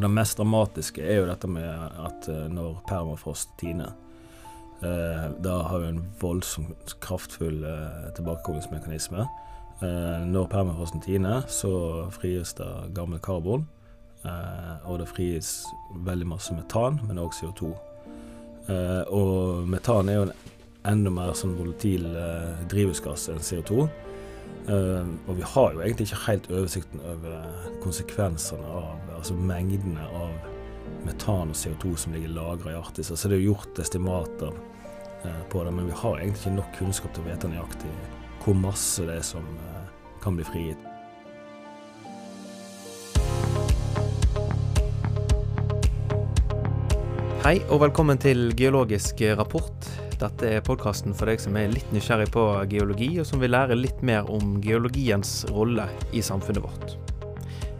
Altså Det mest dramatiske er jo dette med at uh, når permafrost tiner, uh, da har vi en voldsomt kraftfull uh, tilbakekoblingsmekanisme. når permafrosten tiner, så frigis det gammel karbon, og det frigis veldig masse metan, men også CO2. og metan er jo en enda mer sånn volatil drivhusgass enn CO2. Uh, og vi har jo egentlig ikke helt oversikten over konsekvensene av altså mengdene av metan og CO2 som ligger lagra i Arktis. Altså det er jo gjort estimater uh, på det, men vi har egentlig ikke nok kunnskap til å vite nøyaktig hvor masse det er som kan bli frigitt. Hei og velkommen til Geologisk rapport. Dette er podkasten for deg som er litt nysgjerrig på geologi, og som vil lære litt mer om geologiens rolle i samfunnet vårt.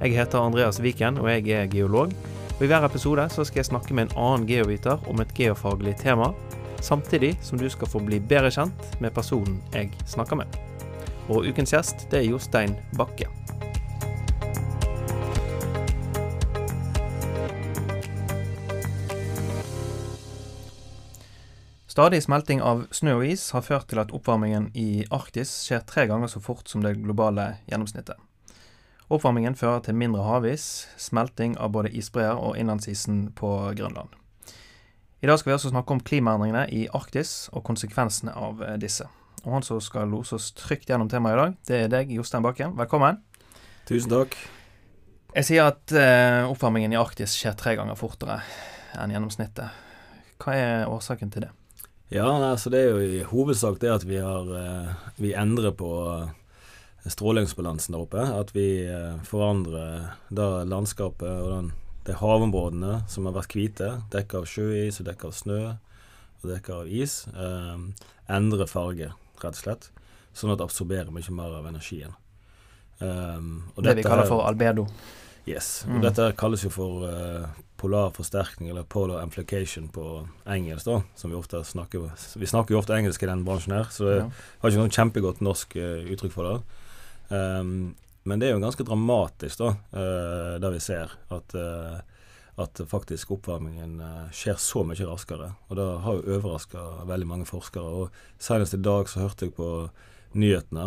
Jeg heter Andreas Viken, og jeg er geolog. Og I hver episode så skal jeg snakke med en annen geoviter om et geofaglig tema, samtidig som du skal få bli bedre kjent med personen jeg snakker med. Og ukens gjest det er Jostein Bakke. Stadig smelting av snø og is har ført til at oppvarmingen i Arktis skjer tre ganger så fort som det globale gjennomsnittet. Oppvarmingen fører til mindre havis, smelting av både isbreer og innlandsisen på Grønland. I dag skal vi også snakke om klimaendringene i Arktis og konsekvensene av disse. Og Han som skal lose oss trygt gjennom temaet i dag, det er deg, Jostein Bakken. Velkommen. Tusen takk. Jeg sier at uh, oppvarmingen i Arktis skjer tre ganger fortere enn gjennomsnittet. Hva er årsaken til det? Ja, altså det er jo i hovedsak det at vi har eh, Vi endrer på eh, strålingsbalansen der oppe. At vi eh, forandrer da landskapet og den, de havområdene som har vært hvite, dekket av sjøis og dekket av snø og dekket av is, eh, endrer farge, rett og slett. Sånn at det absorberer mye mer av energien. Um, det vi kaller for albedo. Yes. Mm. Og dette kalles jo for uh, polar forsterkning, eller polar amplification på engelsk, da, som vi ofte snakker Vi snakker jo ofte engelsk i den bransjen her, så jeg ja. har ikke noe kjempegodt norsk uh, uttrykk for det. Um, men det er jo ganske dramatisk, da, uh, der vi ser at, at faktisk oppvarmingen skjer så mye raskere. Og det har jo overraska veldig mange forskere. Og senest i dag så hørte jeg på nyhetene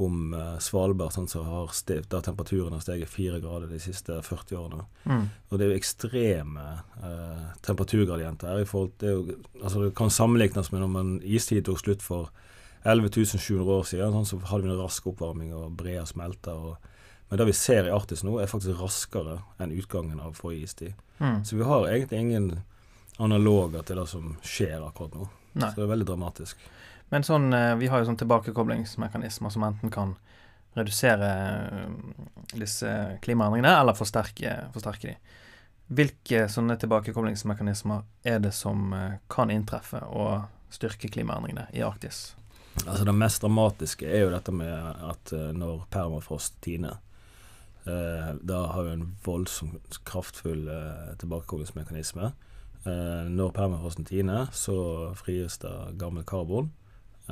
om uh, Svalbard, sånn som har steget, der temperaturen har steget fire grader de siste 40 årene. Mm. Og det er jo ekstreme eh, temperaturgradienter her. i forhold til, altså Det kan sammenlignes med når man istid tok slutt for 11.700 år siden. Sånn, så hadde vi en rask oppvarming og breer smelter. Og, men det vi ser i Arktis nå, er faktisk raskere enn utgangen av forrige istid. Mm. Så vi har egentlig ingen analoger til det som skjer akkurat nå. Nei. Så det er veldig dramatisk. Men sånn, eh, vi har jo sånn tilbakekoblingsmekanismer som enten kan redusere eh, disse klimaendringene, eller forsterke, forsterke de. Hvilke sånne tilbakekoblingsmekanismer er det som eh, kan inntreffe og styrke klimaendringene i Arktis? Altså Det mest dramatiske er jo dette med at når permafrost tiner, eh, da har vi en voldsomt kraftfull eh, tilbakekoblingsmekanisme. Eh, når permafrosten tiner, så frigis det gammel karbon.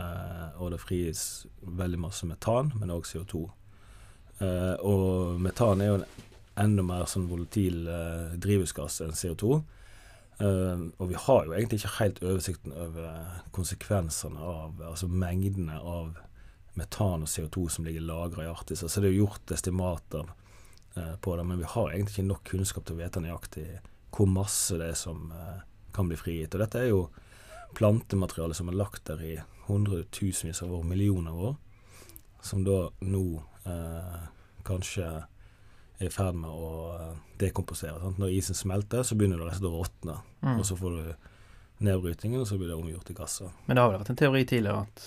Uh, og det frigis veldig masse metan, men òg CO2. Uh, og metan er jo en enda mer sånn volatil uh, drivhusgass enn CO2. og vi har jo egentlig ikke helt oversikten over konsekvensene av Altså mengdene av metan og CO2 som ligger lagra i Arktis. Altså det er jo gjort estimater på det, men vi har egentlig ikke nok kunnskap til å vite nøyaktig hvor masse det er som kan bli frigitt. Og dette er jo plantemateriale som er lagt der i hundretusenvis av år, millioner av år, som da nå eh, kanskje er i ferd med å eh, dekomposere. Sant? Når isen smelter, så begynner det å råtne. Mm. Og så får du nedbrytingen, og så blir det omgjort til gasser. Men det har vel vært en teori tidligere at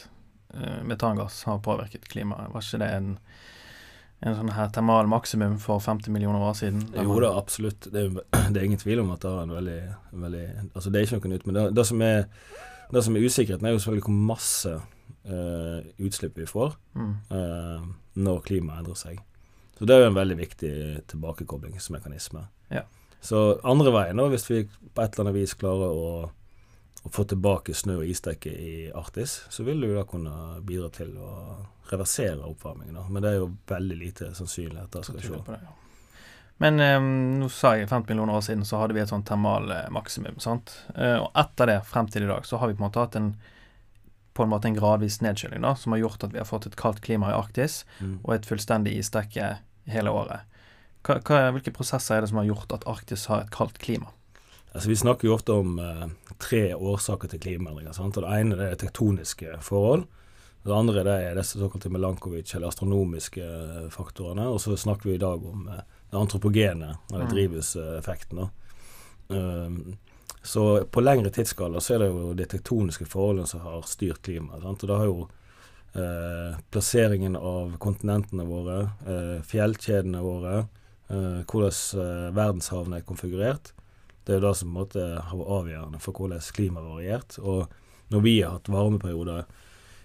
uh, metangass har påvirket klimaet. Var ikke det en, en sånn her termal maksimum for 50 millioner år siden? Jo da, absolutt. Det er, det er, ingen tvil om at det er en veldig, veldig Altså, det er ikke noe nytt. Men det, det som er det som er usikkerheten, er jo selvfølgelig hvor masse uh, utslipp vi får mm. uh, når klimaet endrer seg. Så det er jo en veldig viktig tilbakekoblingsmekanisme. Ja. Så andre veien, da, hvis vi på et eller annet vis klarer å, å få tilbake snø- og isdekke i Arktis, så vil det jo da kunne bidra til å reversere oppvarmingen. Da. Men det er jo veldig lite sannsynlig at det skal skje. Men eh, nå sa jeg 50 millioner år siden så hadde vi et sånt termalmaksimum, sant. Eh, og etter det, frem til i dag, så har vi på en måte hatt en på en måte en gradvis nedkjøling, da, som har gjort at vi har fått et kaldt klima i Arktis Mm. og et fullstendig isdekke hele året. Hva, hva, hvilke prosesser er det som har gjort at Arktis har et kaldt klima? Altså, vi snakker jo ofte om eh, tre årsaker til klimaendringer. Sant? Og Det ene det er tektoniske forhold. Det andre det er disse såkalte Melankovic, eller astronomiske eh, faktorene. Og så snakker vi i dag om eh, det antropogene, eller Mm. drivhuseffekten. Um, så på lengre tidsskala så er det jo de tektoniske forholdene som har styrt klimaet. Og da har jo eh, plasseringen av kontinentene våre, eh, fjellkjedene våre, eh, hvordan eh, verdenshavene er konfigurert, det er jo det som på en har vært avgjørende for hvordan klimaet har variert. Og når vi har hatt varmeperioder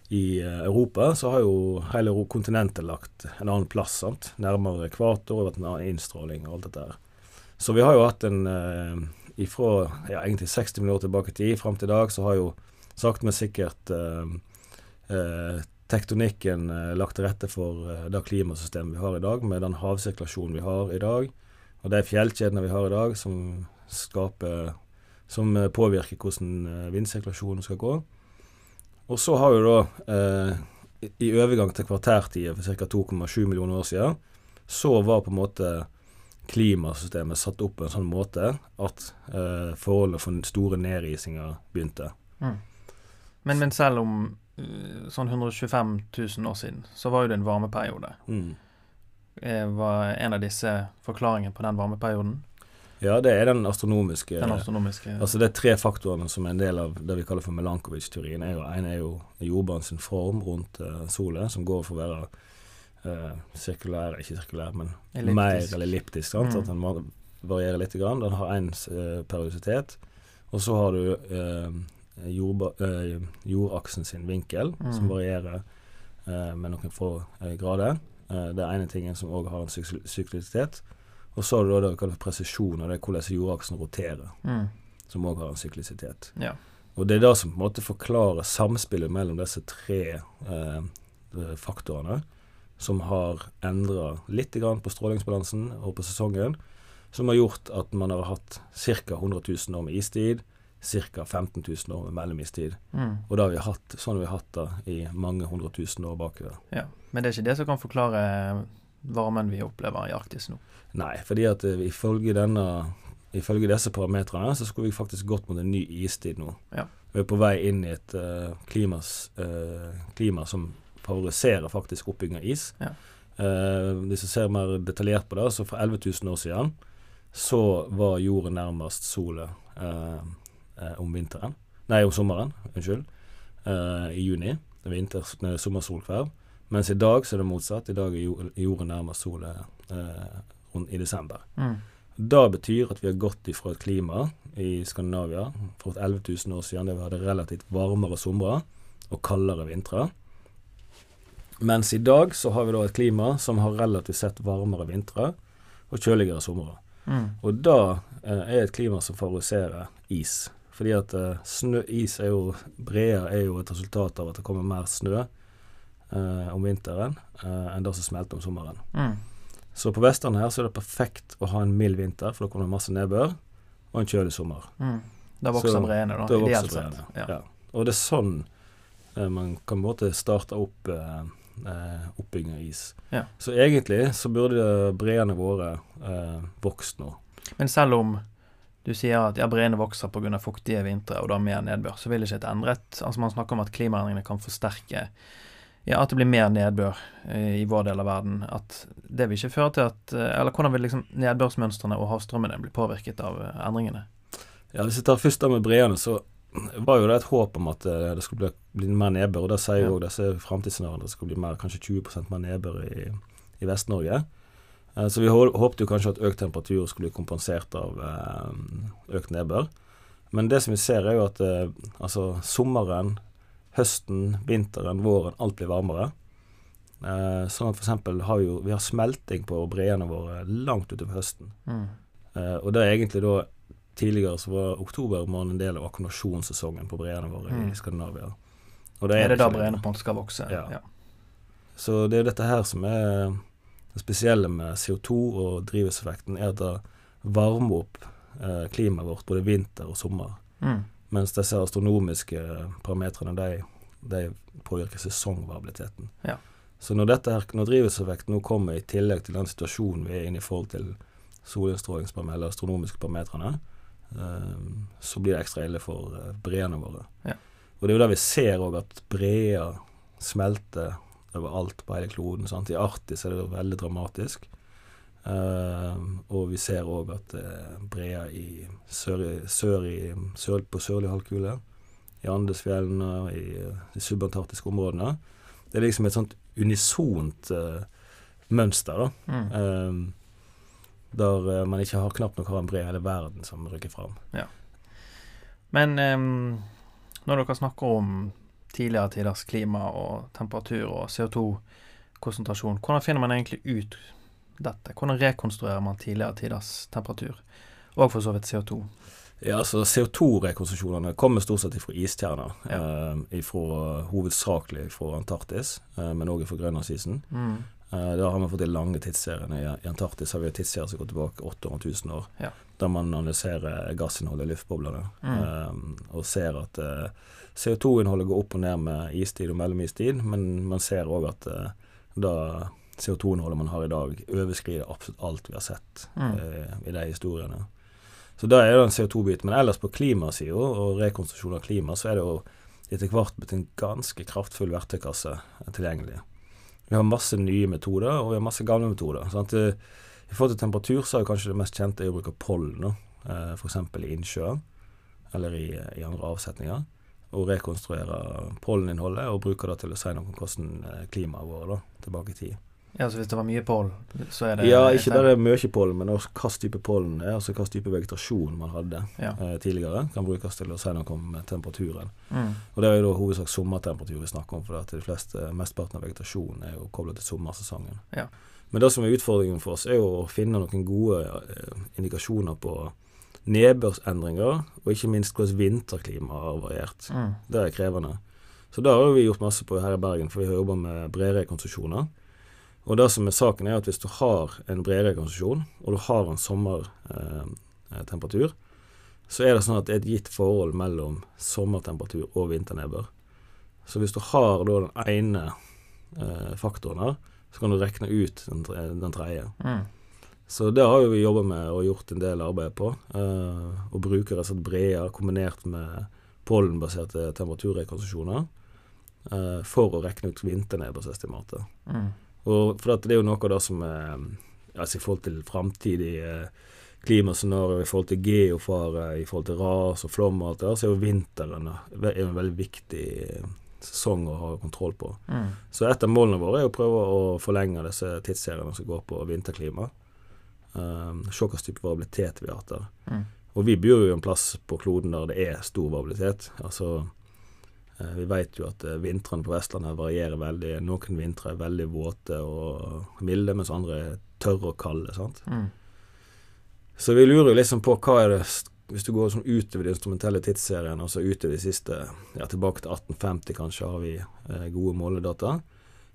i eh, Europa, så har jo hele kontinentet lagt en annen plass. sant? Nærmere ekvator, og vært en annen innstråling og alt dette her. Så vi har jo hatt en eh, Ifra ja, egentlig 60 millioner tilbake i tid, fram til i dag, så har jo sakte, men sikkert eh, eh, tektonikken eh, lagt til rette for eh, det klimasystemet vi har i dag, med den havsirkulasjonen vi har i dag, og de fjellkjedene vi har i dag, som skaper Som eh, påvirker hvordan eh, vindsirkulasjonen skal gå. Og så har jo da eh, i- overgang til kvartertida for ca. 2,7 millioner år siden, så var på en måte klimasystemet satt opp på en sånn måte at eh, forholdet for store nedrisinger begynte. Men, men selv om eh, sånn 125 000 år siden, så var jo det en varmeperiode. Mm. Var en av disse forklaringene på den varmeperioden? Ja, det er den astronomiske Den astronomiske Altså Det er tre faktorene som er en del av det vi kaller for Melankovic-teorien. En er jo jordbanens form rundt uh, solet, som går for å være uh, sirkulær, ikke sirkulær, men Elliptisk. mer eller elliptisk. Sant? Mm. At den varierer litt. Grann. Den har én uh, periodisitet. Og så har du eh, jordba, eh, jordaksen sin vinkel, Mm. som varierer eh, med noen få eh, grader. Eh, det er ene tingen som òg har en syk syklisitet. Og så har du da det vi kaller presisjon, og det er hvordan jordaksen roterer, Mm. som òg har en syklisitet. Ja. Og det er det som på en måte forklarer samspillet mellom disse tre eh, faktorene, som har endra litt grann på strålingsbalansen og på sesongen, som har gjort at man har hatt ca. 100 000 år med istid, ca. 15 000 år med mellomistid. Mm. Og da har vi hatt, sånn har vi hatt det i mange hundre tusen år bakover. ja. Men det er ikke det som kan forklare varmen vi opplever i Arktis nå. Nei, fordi at eh, ifølge denne Ifølge disse parametrene så skulle vi faktisk gått mot en ny istid nå. Ja. Vi er på vei inn i et uh, klimas, uh, klima som favoriserer faktisk oppbygging av is. Ja. Uh, hvis vi ser mer detaljert på det, så for 11 000 år siden så var jorden nærmest eh, om vinteren. Nei, om sommeren. Unnskyld. I juni. Vinter, sommersolkveld. Mens i dag så er det motsatt. I dag er jorden nærmere solen eh, i desember. Mm. Det betyr at vi har gått ifra et klima i Skandinavia for 11 000 år siden der vi hadde relativt varmere somre og kaldere vintre. Mens i dag så har vi da et klima som har relativt sett varmere vintre og kjøligere somre. Mm. Og da eh, er et klima som favoriserer is. Fordi at eh, snø, is er jo Brea er jo et resultat av at det kommer mer snø eh, om vinteren eh, enn det som smelter om sommeren. Mm. Så på Vestlandet her så er det perfekt å ha en mild vinter, for da kommer det masse nedbør, og en kjølig sommer. Mm. Da vokser Så- breene, da. Da ideelt sett. Ja. Ja. Og det er sånn eh, man kan på en måte starte opp eh, eh, oppbygging av is. Ja. Så egentlig så burde breene våre eh, vokst nå. Men selv om du sier at ja, breene vokser pga. fuktige vintre og da mer nedbør, så vil ikke et endret Altså Man snakker om at klimaendringene kan forsterke ja, at det blir mer nedbør eh, i vår del av verden. At det vil ikke føre til at eh, Eller hvordan vil liksom nedbørsmønstrene og havstrømmene bli påvirket av eh, endringene? Ja, Hvis jeg tar først av med breene, så var jo det et håp om at det skulle bli, bli mer nedbør. Og da sier jo Ja. disse framtidsscenarioene at det skulle bli mer, kanskje 20% mer nedbør i, i Vest-Norge. Så vi hå- håpte jo kanskje at økt temperatur skulle bli kompensert av økt nedbør. Men det som vi ser, er jo at altså sommeren, høsten, vinteren, våren, alt blir varmere. Eh, sånn at eksempel har vi jo vi har smelting på breene våre langt utover høsten. Mm. Eh, og det er egentlig da Tidligere så var oktober måned en del av akkumulasjonssesongen på breene våre Mm. i Skandinavia. Og Er det da ikke breene på en måte skal vokse? Ja. Så det er dette her som er Det spesielle med CO2 og drivhuseffekten er at det varmer opp eh, klimaet vårt både vinter og sommer. Mm. Mens disse astronomiske parametrene de, de påvirker sesongvariabiliteten. Ja. Så når, dette her, når drivhuseffekten nå kommer i tillegg til den situasjonen vi er inne i forhold til solinnstrålingsparametrene, eller astronomiske parametrene, eh, så blir det ekstra ille for eh, breene våre. Ja. Og det er jo der vi ser òg at breer smelter overalt på hele kloden. Sant? I Arktis er det veldig dramatisk. Eh, og vi ser òg at uh, breer i sør, sør, i, sør på sørlig halvkule, i Andesfjellene, og i uh, de subantarktiske områdene Det er liksom et sånt unisont eh, mønster, da. Mm. Der man ikke har knapt nok har en bre i hele verden som rykker fram. Men um, når dere snakker om tidligere tiders klima og temperatur og CO2-konsentrasjon, hvordan finner man egentlig ut dette? Hvordan rekonstruerer man tidligere tiders temperatur, og for så vidt CO2? Ja, altså CO2-rekonstruksjonene kommer stort sett fra istjerner. Ja. Eh, ifra, hovedsakelig fra Antarktis, eh, men òg fra Grønlandsisen. Mm. Eh, da har man fått de lange tidsseriene. I, I Antarktis har vi tidsserier som går tilbake 800 000 år. Ja. Der man analyserer gassinnholdet i luftboblene Mm. eh, og ser at eh, CO2-innholdet går opp og ned med istid og mellomistid, men man ser òg at eh, da CO2-innholdet man har i dag, overskrider absolutt alt vi har sett Mm. eh, i de historiene. Så da er det en CO2-bit. Men ellers på klimasida og rekonstruksjon av klima, så er det jo etter hvert blitt en ganske kraftfull verktøykasse tilgjengelig. Vi har masse nye metoder, og vi har masse gamle metoder. Sant? Eh, I forhold til temperatur så er kanskje det mest kjente er å bruke pollen. Eh, F.eks. i innsjøer, eller i, i andre avsetninger. Og rekonstruere polleninnholdet, og bruke det til å si noe om hvordan eh, klimaet vårt tilbake i tid. Ja, så hvis det var mye pollen, så er det Ja, ikke bare mye pollen, men også hvilken type pollen det er, altså hvilken type vegetasjon man hadde Ja. eh, tidligere, kan brukes til å si noe om eh, temperaturen. Mm. Og det er jo da hovedsak sommertemperatur vi snakker om, for at de fleste, mesteparten av vegetasjonen er jo koblet til sommersesongen. Ja. Men det som er utfordringen for oss, er jo å finne noen gode eh, indikasjoner på nedbørsendringer, og ikke minst hvordan vinterklimaet har variert. Mm. Det er krevende. Så det har vi gjort masse på her i Bergen, for vi har jobba med bredrekonstruksjoner. Og det som er saken, er at hvis du har en bredere konsesjon, og du har en sommertemperatur, så er det sånn at det er et gitt forhold mellom sommertemperatur og vinternedbør. Så hvis du har da den ene eh, faktoren her, så kan du regne ut den, tre- den tredje. Mm. Så det har jo vi jobba med og gjort en del arbeid på. Eh, og bruker altså breer kombinert med pollenbaserte temperaturrekonstruksjoner eh, for å regne ut vinternedbørsestimatet. Mm. Og for det er jo noe av det som er altså i forhold til framtidige eh, klimascenario, i forhold til geofare, i forhold til ras og flom og alt det der, så er jo vinteren eh, er en veldig viktig eh, sesong å ha kontroll på. Mm. Så et av målene våre er å prøve å forlenge disse tidsseriene som går på vinterklima. Um, se hvilken type variabilitet vi har der. Mm. Og vi bor jo en plass på kloden der det er stor variabilitet. Altså, eh, vi vet jo at eh, vintrene på Vestlandet varierer veldig. Noen vintre er veldig våte og milde, mens andre er tørre og kalde. sant? Mm. Så vi lurer jo liksom på hva er det Hvis du går sånn utover de instrumentelle tidsserien, altså utover de siste Ja, tilbake til 1850 kanskje, har vi eh, gode måledata.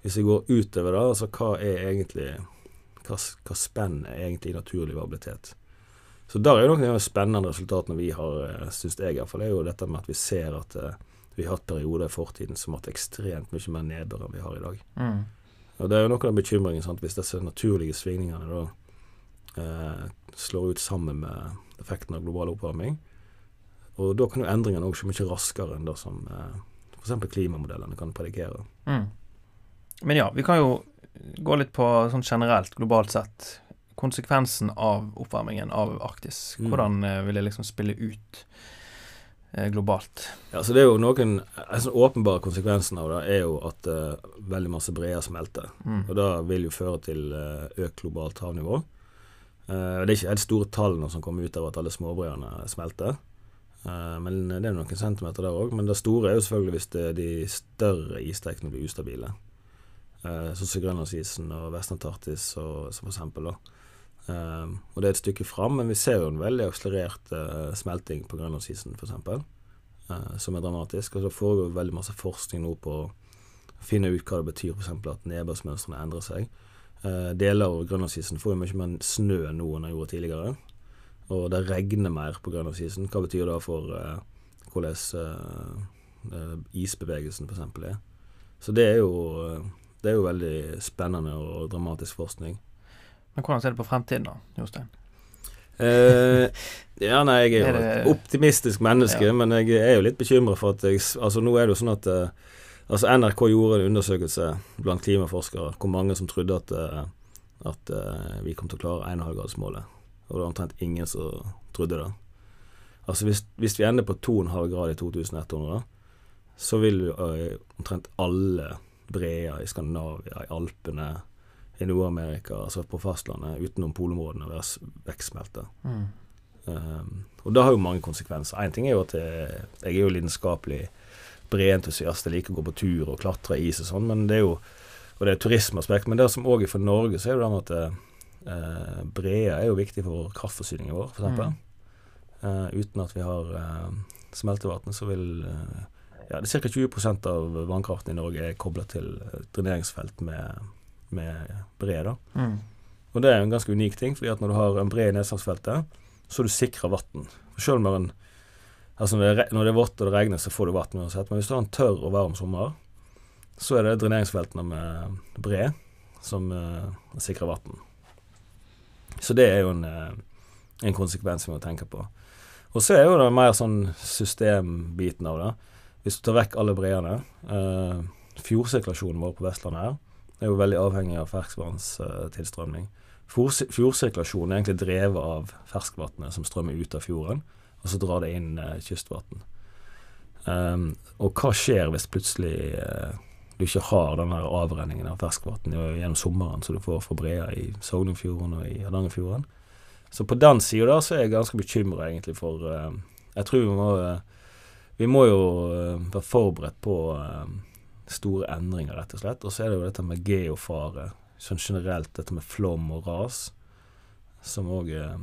Hvis vi går utover det, altså hva er egentlig Hva, hva spenn er egentlig naturlig variabilitet? Så der er jo noen av de spennende resultatene vi har, eh, syns jeg iallfall, er jo dette med at vi ser at eh, vi har hatt perioder i fortiden som har hatt ekstremt mye mer nedbør enn vi har i dag. Mm. Og det er jo noe av bekymringen sant? hvis disse naturlige svingningene da eh, slår ut sammen med effekten av global oppvarming. Og da kan jo endringene òg skje mye raskere enn det som eh, f.eks. klimamodellene kan predikere. Mm. Men ja, vi kan jo gå litt på sånn generelt, globalt sett. Konsekvensen av oppvarmingen av Arktis. Mm. Hvordan eh, vil det liksom spille ut globalt? Ja, så det er jo noen altså, åpenbare konsekvensen av det er jo at uh, veldig masse breer smelter. Mm. Og det vil jo føre til uh, økt globalt havnivå. Uh, det er ikke helt store tallene som kommer ut av at alle småbreene smelter. Eh, men det er noen centimeter der òg. Men det store er jo selvfølgelig hvis det, de større isdekkene blir ustabile. Eh, sånn som Grønlandsisen og Vest-Antarktis og, som for eksempel. Da. Eh, og det er et stykke fram, men vi ser jo en veldig akselerert uh, smelting på Grønlandsisen f.eks. Uh, som er dramatisk. Og så foregår veldig masse forskning nå på å finne ut hva det betyr f.eks. at nedbørsmønstrene endrer seg. Uh, deler av grønlandsisen får jo mye mer snø nå enn det gjorde tidligere. Og det regner mer på grønlandsisen. Hva betyr det for uh, hvordan uh, eh, isbevegelsen f.eks. er? Så det er, jo, eh, det er jo veldig spennende og dramatisk forskning. Men hvordan ser du på fremtiden da, Jostein? Eh, ja, nei, jeg er jo et optimistisk menneske, Ja. men jeg er jo litt bekymra for at jeg Altså, nå er det jo sånn at eh, Altså, NRK gjorde en undersøkelse blant klimaforskere hvor mange som trodde at, eh, at eh, vi kom til å klare 1,5-gradersmålet. Og det var omtrent ingen som trodde det. Altså, hvis, hvis vi ender på 2,5 grader i 2100, så vil jo eh, omtrent alle breer i Skandinavia, i Alpene, i Nord-Amerika, altså på fastlandet, utenom polområdene, være vekstsmelter. Mm. Um, og det har jo mange konsekvenser. Én ting er jo at jeg, jeg er jo lidenskapelig breentusiast. Jeg liker å gå på tur og klatre i is og sånn, men det er jo Og det er turismeaspekt. Men det som òg er for Norge, så er det det at uh, breer er jo viktig for kraftforsyningen vår, f.eks. Mm. Uh, uten at vi har uh, smeltevann, så vil uh, ja, det er ca. 20% av vannkraften i Norge er kobla til et dreneringsfelt med, med bre. da. Mm. Og det er en ganske unik ting, fordi at når du har en bre i nedslagsfeltet, så er du sikra vann. Selv er en Altså når det, når det er vått og det regner, så får du vann uansett. Men hvis du har en tørr og varm sommer, så er det dreneringsfeltene med bre som uh, sikrer vann. Så det er jo en, eh, en konsekvens vi må tenke på. Og så er jo det mer sånn systembiten av det. Hvis du tar vekk alle breene uh, Fjordsirkulasjonen vår på Vestlandet her er jo veldig avhengig av ferskvannstilstrømning. Fjords- Fjordsirkulasjonen er egentlig drevet av ferskvannet som strømmer ut av fjorden, og så drar det inn uh, kystvann. Um, og hva skjer hvis plutselig eh, du ikke har den avrenningen av ferskvann gjennom sommeren som du får fra breer i Sognefjorden og i Hardangerfjorden? Så på den sida der så er jeg ganske bekymra egentlig for eh, Jeg tror vi må eh, Vi må jo eh, være forberedt på eh, store endringer, rett og slett. Og så er det jo dette med geofare, sånn generelt dette med flom og ras, som òg eh,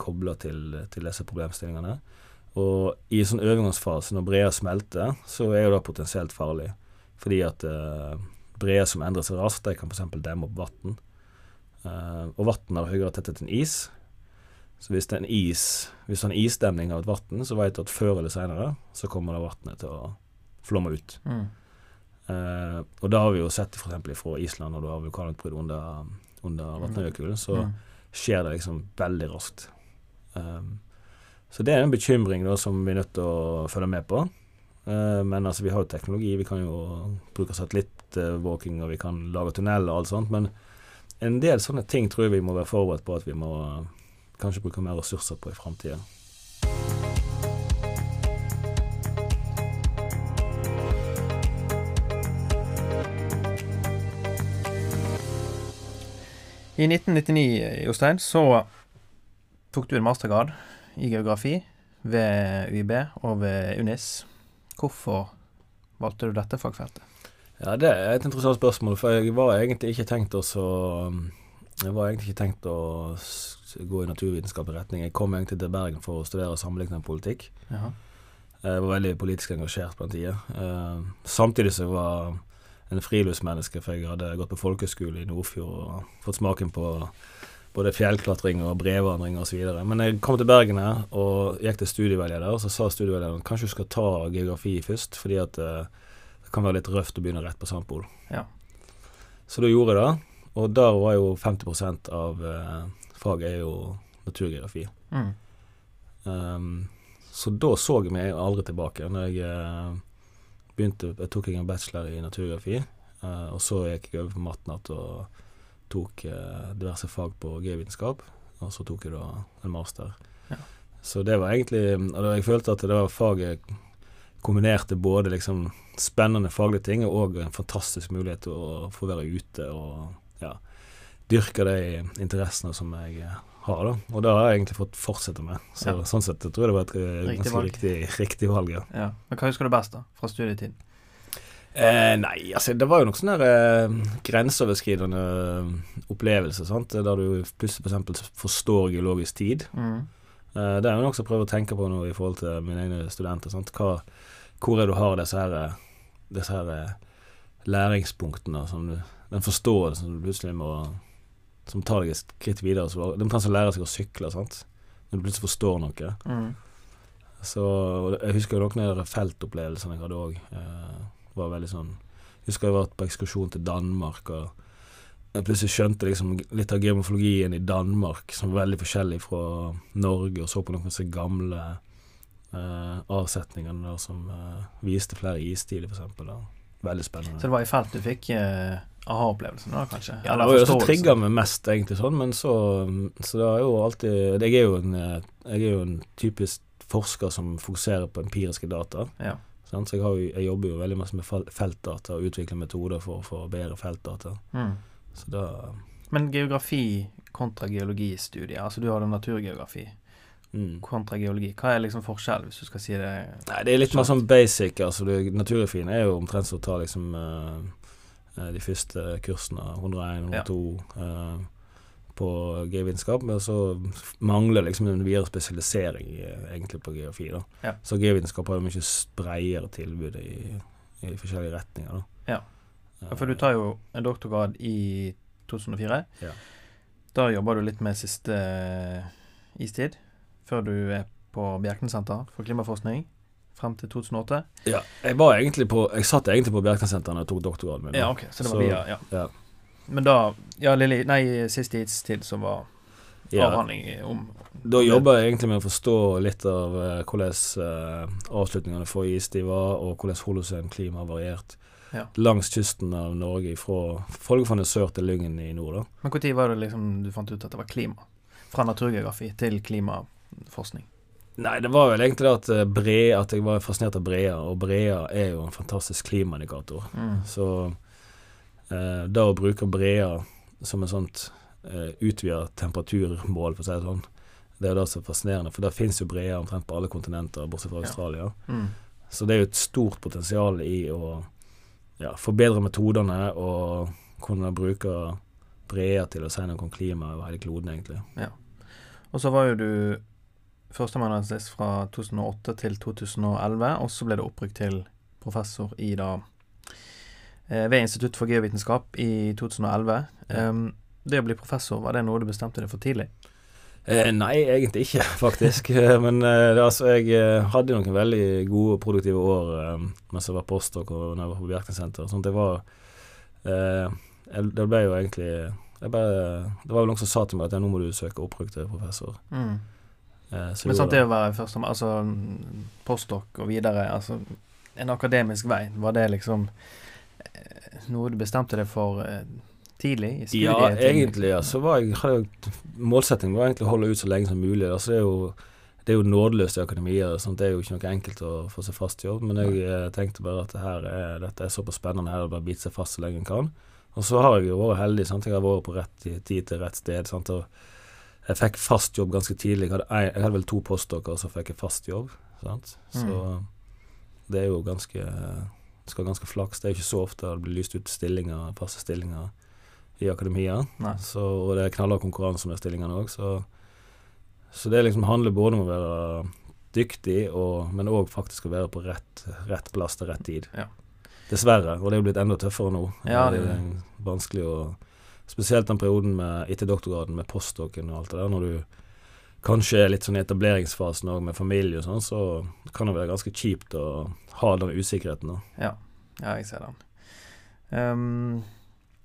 kobler til, til disse problemstillingene. Og i en sånn overgangsfase, når breer smelter, så er jo det potensielt farlig. Fordi at eh, breer som endrer seg raskt, de kan f.eks. demme opp vann. Eh, og vann har høyere tetthet enn is. Så hvis det er en is Hvis det er en isdemning av et vann, så vet du at før eller senere så kommer det vannet til å flomme ut. Mm. Eh, og da har vi jo sett f.eks. fra Island, når du har vulkanutbrudd under, under Vatnajökull, så Mm. skjer det liksom veldig raskt. Um, så det er en bekymring da som vi er nødt til å følge med på. Eh, men altså, vi har jo teknologi. Vi kan jo bruke satellittvåking, og vi kan lage tunneler og alt sånt. Men en del sånne ting tror jeg vi må være forberedt på at vi må kanskje bruke mer ressurser på i framtida. I 1999, Jostein, så tok du en mastergrad i geografi ved UiB og ved UNIS. Hvorfor valgte du dette fagfeltet? Ja, det er et interessant spørsmål, for jeg var egentlig ikke tenkt å så Jeg var egentlig ikke tenkt å gå i naturvitenskapelig retning. Jeg kom egentlig til Bergen for å studere sammenlignende politikk. Jaha. Jeg var veldig politisk engasjert på den tida. Eh, samtidig så var en friluftsmenneske, for jeg hadde gått på folkeskole i Nordfjord og fått smaken på både fjellklatring og brevandring osv. Men jeg kom til Bergen her og gikk til studieveileder, og så sa studieveilederen kanskje du skal ta geografi først, fordi at eh, det kan være litt røft å begynne rett på Sandpol. Ja. Så da gjorde jeg det, og der var jo 50% av eh, faget er jo naturgeografi. Mm. Um, så da så jeg meg aldri tilbake. Når jeg eh, begynte Jeg tok jeg en bachelor i naturgeografi, uh, og så gikk jeg over på matnatt og tok uh, diverse fag på geovitenskap, og så tok jeg da en master. Ja. Så det var egentlig og Jeg følte at det var faget kombinerte både liksom spennende faglige ting og en fantastisk mulighet til å få være ute og ja, dyrke de interessene som jeg eh, har. da Og det har jeg egentlig fått fortsette med. Så Ja. Sånn sett jeg tror jeg det var et eh, Riktig ganske valg. riktig, riktig valg. Ja. Ja. Men hva husker du best da, fra studietiden? Eh, nei, altså det var jo noen sånne eh, grenseoverskridende eh, opplevelser, sant? der du plutselig f.eks. forstår geologisk tid. Mm. Eh, det er jo noe jeg prøver å tenke på nå i forhold til mine egne studenter. Sant? Hva, hvor er det du har disse her, eh, disse her læringspunktene, som du, den forståelsen som du plutselig må som tar deg et skritt videre. Så, det er omtrent som å lære seg å sykle, sant. Når du plutselig forstår noe. Mm. Så Jeg husker noen av de feltopplevelsene jeg hadde òg. Eh, var veldig sånn Jeg husker jeg var på ekskursjon til Danmark, og jeg plutselig skjønte liksom litt av geomorfologien i Danmark som var veldig forskjellig fra Norge, og så på noen av disse gamle eh, avsetningene der som eh, viste flere istider, f.eks. Veldig spennende. Så det var i felt du fikk eh, aha-opplevelsen, da, kanskje? Ja, det var jo som trigga meg mest, egentlig, sånn, men så Så det er jo alltid Jeg er jo en, jeg er jo en typisk forsker som fokuserer på empiriske data. Ja. Så jeg, har jeg jobber jo veldig mye med feltdata og utvikler metoder for å få bedre feltdata. Mm. Så da Men geografi kontra geologistudier, altså du har det naturgeografi mm. kontra geologi. Hva er liksom forskjellen, hvis du skal si det? Nei, det er litt mer sånn basic. Altså, naturgeografien er jo omtrent som å ta liksom eh, de første kursene, 101, 102, ja. på geovitenskap, men så mangler liksom en videre spesialisering eh, egentlig på geografi. da. Ja. Så geovitenskap har jo mye bredere tilbud i, i forskjellige retninger. da. Ja. Ja, For du tar jo en doktorgrad i 2004. Ja. Da jobber du litt med siste eh, istid, før du er på Bjerknessenter for klimaforskning frem til 2008. Ja, jeg var egentlig på Jeg satt egentlig på Bjerknessenteret jeg tok doktorgraden min. Ja, ok, så det var Så- via, ja. ja. Men da Ja, Lilly Nei, siste tid som var Ja, avhandling om Da jobber jeg egentlig med å forstå litt av uh, hvordan uh, avslutningene for istid var, og hvordan holocen-klima har variert Ja. langs kysten av Norge, fra Folgefonna sør til Lyngen i nord. da. Men når var det liksom du fant ut at det var klima? Fra naturgeografi til klimaforskning. Nei, det var vel egentlig at eh, Brea, at jeg var fascinert av Brea, og Brea er jo en fantastisk klimaindikator. Mm. Så eh, da å bruke Brea som en sånt eh, utvidet temperaturmål, for å si det sånn, det er jo det som er fascinerende, for da fins jo Brea omtrent på alle kontinenter, bortsett fra Ja. Australia. Mm. Så det er jo et stort potensial i å ja, forbedre metodene og kunne bruke Brea til å si noe om klima over hele kloden, egentlig. Og så var jo du førsteamanuensis fra 2008 til 2011, og så ble det opprykk til professor i da eh, ved Institutt for geovitenskap i 2011. Ja. Det å bli professor, var det noe du bestemte deg for tidlig? Eh, nei, egentlig ikke, faktisk. Eh, Men eh, altså, jeg eh, hadde noen veldig gode og produktive år eh, mens jeg var postdok og når jeg var på Bjerknessenteret. Sånn det var eh, Det ble jo egentlig bare, Det var vel noen som sa til meg at ja, nå må du søke opprykk til professor. Mm. Eh, så Men sant, det å være første, altså postdok og videre, altså en akademisk vei, var det liksom eh, noe du bestemte deg for eh, tidlig i? Ja, egentlig. Ja. Så var jeg, hadde jeg, målsettingen var egentlig å holde ut så lenge som mulig. Altså, det, er jo, det er jo nådeløst i akademiet. Det er jo ikke noe enkelt å få seg fast jobb. Men jeg tenkte bare at det her er, dette er såpass spennende. Her å bare bite seg fast så lenge en kan. Og så har jeg jo vært heldig. Sant? Jeg har vært på rett tid til rett sted. Sant? Og jeg fikk fast jobb ganske tidlig. Jeg hadde, jeg hadde vel to postdokker, så fikk jeg fast jobb. Sant? Så det er jo ganske det skal ganske flaks. Det er jo ikke så ofte det blir lyst ut stillinger, faste stillinger i akademia. Så, og det er knallhard konkurranse om de stillingene òg, så, så det liksom handler både om å være dyktig, og, men òg faktisk å være på rett, rett plass til rett tid. Ja. Dessverre. Og det er jo blitt enda tøffere nå. Ja, det- er vanskelig å Spesielt den perioden med, etter doktorgraden med postdoken og alt det der, når du kanskje er litt sånn i etableringsfasen òg med familie og sånn, så kan det være ganske kjipt å ha den usikkerheten. da. Ja, ja jeg ser den. Um,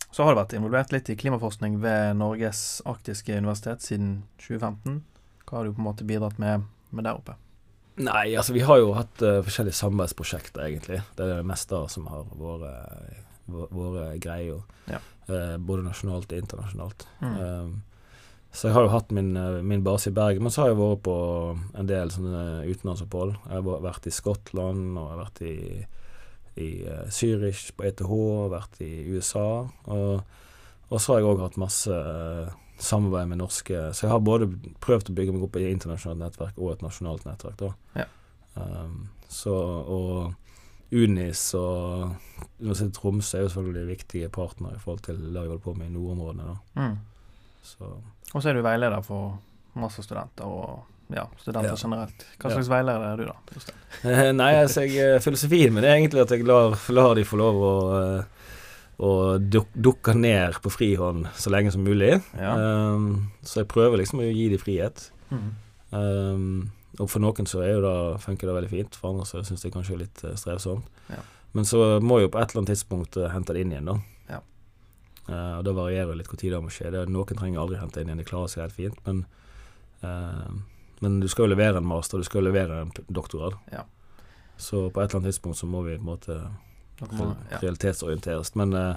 så har du vært involvert litt i klimaforskning ved Norges arktiske universitet siden 2015. Hva har du på en måte bidratt med, med der oppe? Nei, altså vi har jo hatt uh, forskjellige samarbeidsprosjekter, egentlig. Det er det meste som har vært vå- vært greier. Ja. Eh, både nasjonalt og internasjonalt. Mm. Um, så jeg har jo hatt min, eh, min base i Bergen, men så har jeg vært på en del sånne utenlandsopphold. Jeg har vært i Skottland, og jeg har vært i, i eh, Zürich på ETH, og vært i USA. Og, og så har jeg òg hatt masse samarbeid med norske Så jeg har både prøvd å bygge meg opp i et internasjonalt nettverk og et nasjonalt nettverk. da. Ja. Um, så, og UNIS og Universitetet i Tromsø er jo selvfølgelig viktige partnere i forhold til det vi holder på med i nordområdene. Mm. Så Og så er du veileder for masse studenter og ja, studenter Ja. generelt. Hva Ja. slags veileder er du, da? Eh, Nei, altså jeg, eh, filosofien min er egentlig at jeg lar, lar de få lov å eh, og duk, dukker ned på frihånd så lenge som mulig. Ja. Um, så jeg prøver liksom å gi dem frihet. Mm. Um, og for noen så er jo det, funker det veldig fint, for andre så syns jeg kanskje er litt uh, strevsomt. Ja. Men så må jeg jo på et eller annet tidspunkt uh, hente det inn igjen, da. Ja. Uh, og da varierer det litt hvor tid det må skje. Det, noen trenger aldri hente inn igjen, de klarer seg helt fint. Men, uh, men du skal jo levere en master, du skal jo levere en doktorgrad. Ja. Så på et eller annet tidspunkt så må vi på en måte må, ja. realitetsorienteres. Men eh,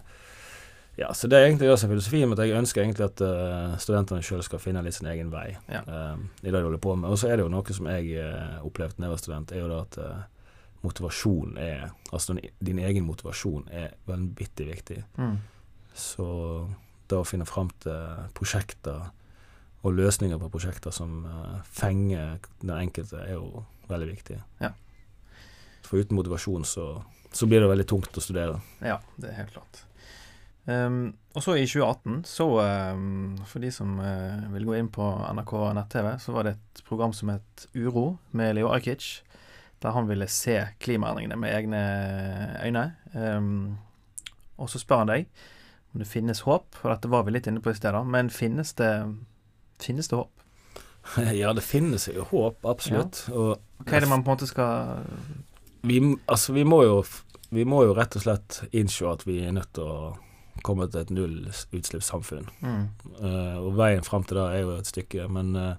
ja, så det er egentlig det som er filosofien, at jeg ønsker egentlig at uh, studentene sjøl skal finne litt sin egen vei Ja. uh, i det de holder på med. Og så er det jo noe som jeg uh, opplevde da jeg var student, er jo da at uh, motivasjon er Altså din, din egen motivasjon er vanvittig viktig. Mm. Så da å finne fram til prosjekter og løsninger på prosjekter som eh, fenger den enkelte, er jo veldig viktig. Ja. For uten motivasjon så, så blir det veldig tungt å studere. Ja, det er helt klart. Ehm, og så i 2018, så um, for de som uh, vil gå inn på NRK nett-TV, så var det et program som het Uro med Leo Ajkic, der han ville se klimaendringene med egne øyne. Um, og så spør han deg om det finnes håp, og dette var vi litt inne på i sted, da, men finnes det, finnes det håp? Ja, det finnes jo håp, absolutt. Og Hva er det man på en måte skal vi, altså, vi må jo Vi må jo rett og slett innse at vi er nødt til å komme til et nullutslippssamfunn. mm. Uh, og veien fram til det er jo et stykke, men eh,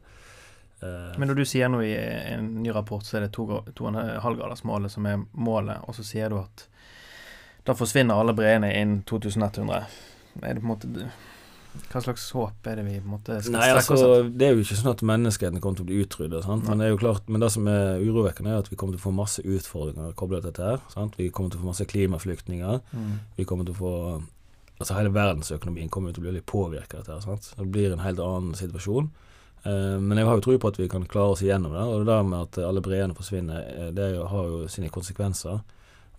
Men når du sier nå i en ny rapport, så er det to, gra- to og en halv gradersmålet som er målet, og så sier du at da forsvinner alle breene innen 2100. Er det på en måte Hva slags håp er det vi på en måte skal Nei, altså, det er jo ikke sånn at menneskeheten kommer til å bli utrydda. Men det jo klart, men det som er urovekkende, er at vi kommer til å få masse utfordringer koblet til dette her. Sant? Vi kommer til å få masse klimaflyktninger. Mm. Vi kommer til å få Altså hele verdensøkonomien kommer til å bli litt påvirket av dette. Sant? Det blir en helt annen situasjon. Eh, men jeg har jo tro på at vi kan klare oss igjennom det. Og det der med at alle breene forsvinner, eh, det har jo sine konsekvenser.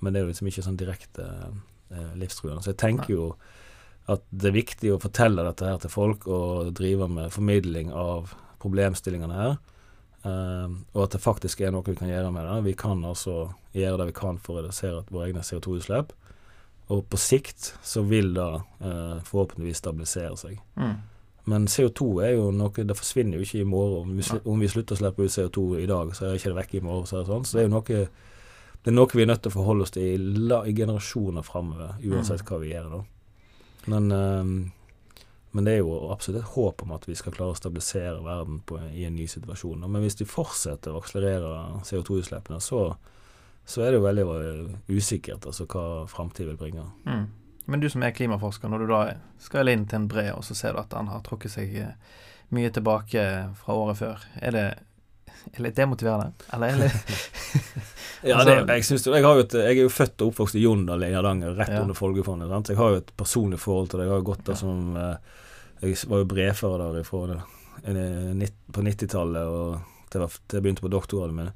Men det er jo liksom ikke sånn direkte eh, livstruende. Så jeg tenker jo at det er viktig å fortelle dette her til folk og drive med formidling av problemstillingene her. Og at det faktisk er noe vi kan gjøre med det. Vi kan altså gjøre det vi kan for å redusere våre egne CO2-utslipp. Og på sikt så vil det eh, forhåpentligvis stabilisere seg. Mm. Men CO2 er jo noe Det forsvinner jo ikke i morgen. Om vi, om vi slutter å slippe ut CO2 i dag, så er det ikke det vekk i morgen. Så, det sånn. så det er jo noe Det er noe vi er nødt til å forholde oss til i, la, i generasjoner framover, uansett hva vi gjør da. Men, ehm, men det er jo absolutt et håp om at vi skal klare å stabilisere verden på, i en ny situasjon. Men hvis de fortsetter å akselerere CO2-utslippene, så, så er det jo veldig eh, usikkert altså, hva framtid vil bringe. Mm. Men du som er klimaforsker, når du da skal inn til en bre, og så ser du at han har trukket seg eh, mye tilbake fra året før, er det, er det demotiverende? Eller er det Ja, Altså- det, jeg, synes, jo- jeg, et, jeg er jo født og oppvokst i Jondal i Hardanger, rett Ja. under Folgefondet. Sant? Jeg har jo et personlig forhold til det. Jeg har jo gått der Ja. som eh, Jeg var jo brefører der ifra på 90-tallet og til til jeg begynte på doktorgraden min.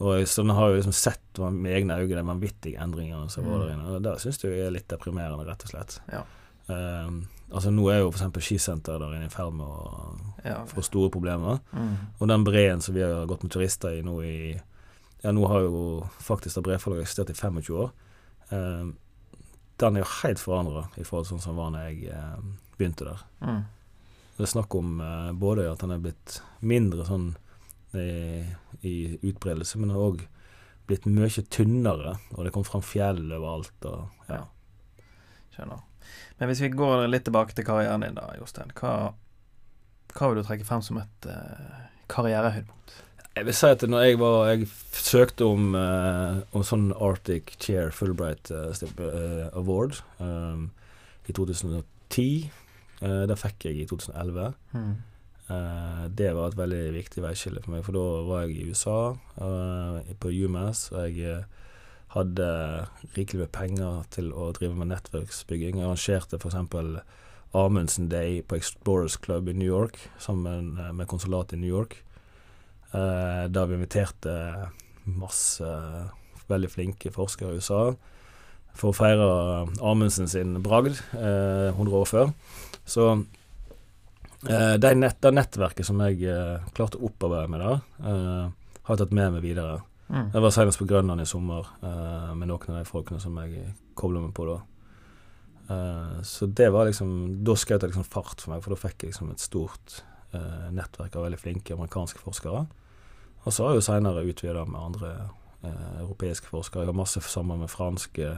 Og sånn har jeg jo liksom sett med egne øyne de vanvittige endringene som var Mm. der inne. Og det syns jeg er litt deprimerende, rett og slett. Ja. Um, altså Nå er jo f.eks. skisenteret der inne i ferd med å Ja. få store problemer. Mm. Og den breen som vi har gått med turister i nå i Ja, nå har jo faktisk det breforlaget eksistert i 25 år. Um, den er jo helt forandra i forhold til sånn som var da jeg um, begynte der. Mm. Det er snakk om uh, både at den er blitt mindre sånn i, i utbredelse, men det har òg blitt mye tynnere, og det kom fram fjell overalt. Og, ja. Skjønner. Men hvis vi går litt tilbake til karrieren din da, Jostein. Hva, hva vil du trekke frem som et uh, karrierehøydepunkt? Jeg vil si at når jeg var Jeg søkte om, uh, om sånn Arctic Chair Fulbright uh, Award um, i 2010. Uh, det fikk jeg i 2011. Mm. Eh, det var et veldig viktig veiskille for meg, for da var jeg i USA, eh, på UMass, og jeg eh, hadde rikelig med penger til å drive med nettverksbygging. Jeg arrangerte f.eks. Amundsen Day på Explorers Club i New York sammen med konsulatet i New York. Eh, da vi inviterte masse veldig flinke forskere i USA for å feire Amundsen sin bragd eh, 100 år før. Så eh, det, nett, det nettverket som jeg eh, klarte å opparbeide meg da, eh, har jeg tatt med meg videre. Mm. Jeg var senest på Grønland i sommer eh, med noen av de folkene som jeg kobla meg på da. Eh, så det var liksom Da skjøt det liksom fart for meg, for da fikk jeg liksom et stort nettverk av veldig flinke amerikanske forskere. Og så har jeg jo seinere utvida med andre europeiske forskere. Jeg har masse sammen med franske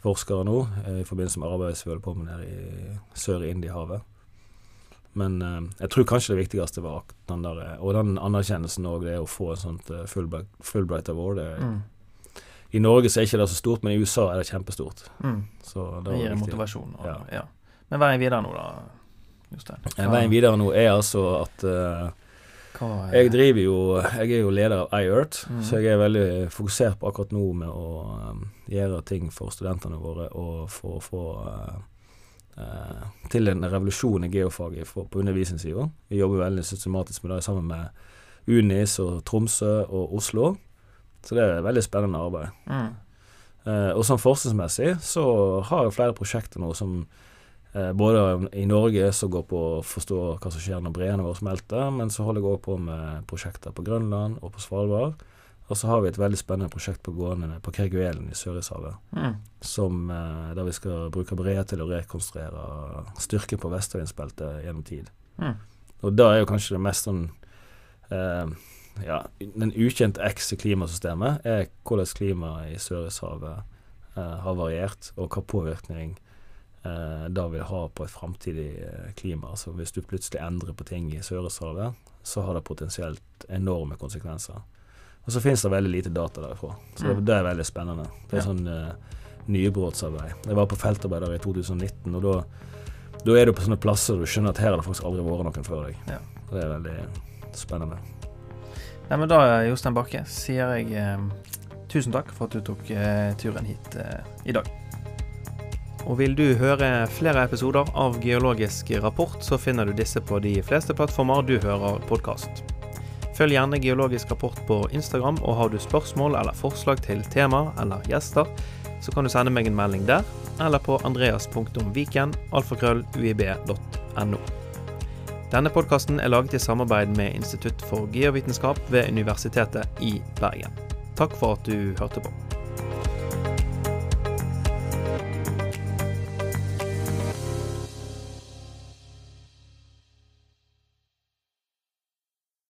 forskere nå, i forbindelse med arbeidet vi holder på med nede i sør i Indiahavet. Men eh, jeg tror kanskje det viktigste var den der eh, Og den anerkjennelsen òg, det å få et sånt eh, Fulbright, Fulbright Award. Det, Mm. I Norge så er ikke det så stort, men i USA er det kjempestort. Mm. Så det Det gir viktig. motivasjon. Og, Ja. ja. Men veien videre nå, da, Jostein? Veien videre nå er altså at uh, Jeg driver jo Jeg er jo leder av iEarth, mm. så jeg er veldig fokusert på akkurat nå med å um, gjøre ting for studentene våre og for å få uh, uh, til en revolusjon i geofaget for, på undervisningssida. Vi jobber veldig systematisk med det sammen med Unis og Tromsø og Oslo, så det er et veldig spennende arbeid. Mm. Eh, og sånn forskningsmessig så har jeg flere prosjekter nå som eh, både i Norge som går på å forstå hva som skjer når breene våre smelter, men så holder jeg òg på med prosjekter på Grønland og på Svalbard. Og så har vi et veldig spennende prosjekt på gående på Kerguelen i Sørishavet, Mm. som, eh, der vi skal bruke breer til å rekonstruere styrken på vestøyensbeltet gjennom tid. Mm. Og da er jo kanskje det mest sånn eh, Ja, den ukjente X i klimasystemet er hvordan klimaet i Sørishavet eh, har variert, og hva påvirkning eh, det vil ha på et framtidig eh, klima. Altså hvis du plutselig endrer på ting i Sørishavet, så har det potensielt enorme konsekvenser. Og så finnes det veldig lite data derfra, så det, Mm. det er veldig spennende. Det er Ja. sånn uh, nybrottsarbeid. Jeg var på feltarbeid der i 2019, og da da er du på sånne plasser du skjønner at her har det faktisk aldri vært noen før deg. Ja. Det er veldig spennende. Nei, men da, Jostein Bakke, sier jeg eh, tusen takk for at du tok eh, turen hit eh, i dag. Og vil du høre flere episoder av Geologisk rapport, så finner du disse på de fleste plattformer du hører podkast. Følg gjerne Geologisk rapport på Instagram, og har du spørsmål eller forslag til tema eller gjester, så kan du sende meg en melding der, eller på andreas.viken, alfakrøll.uib.no. Denne podkasten er laget i samarbeid med Institutt for geovitenskap ved Universitetet i Bergen. Takk for at du hørte på.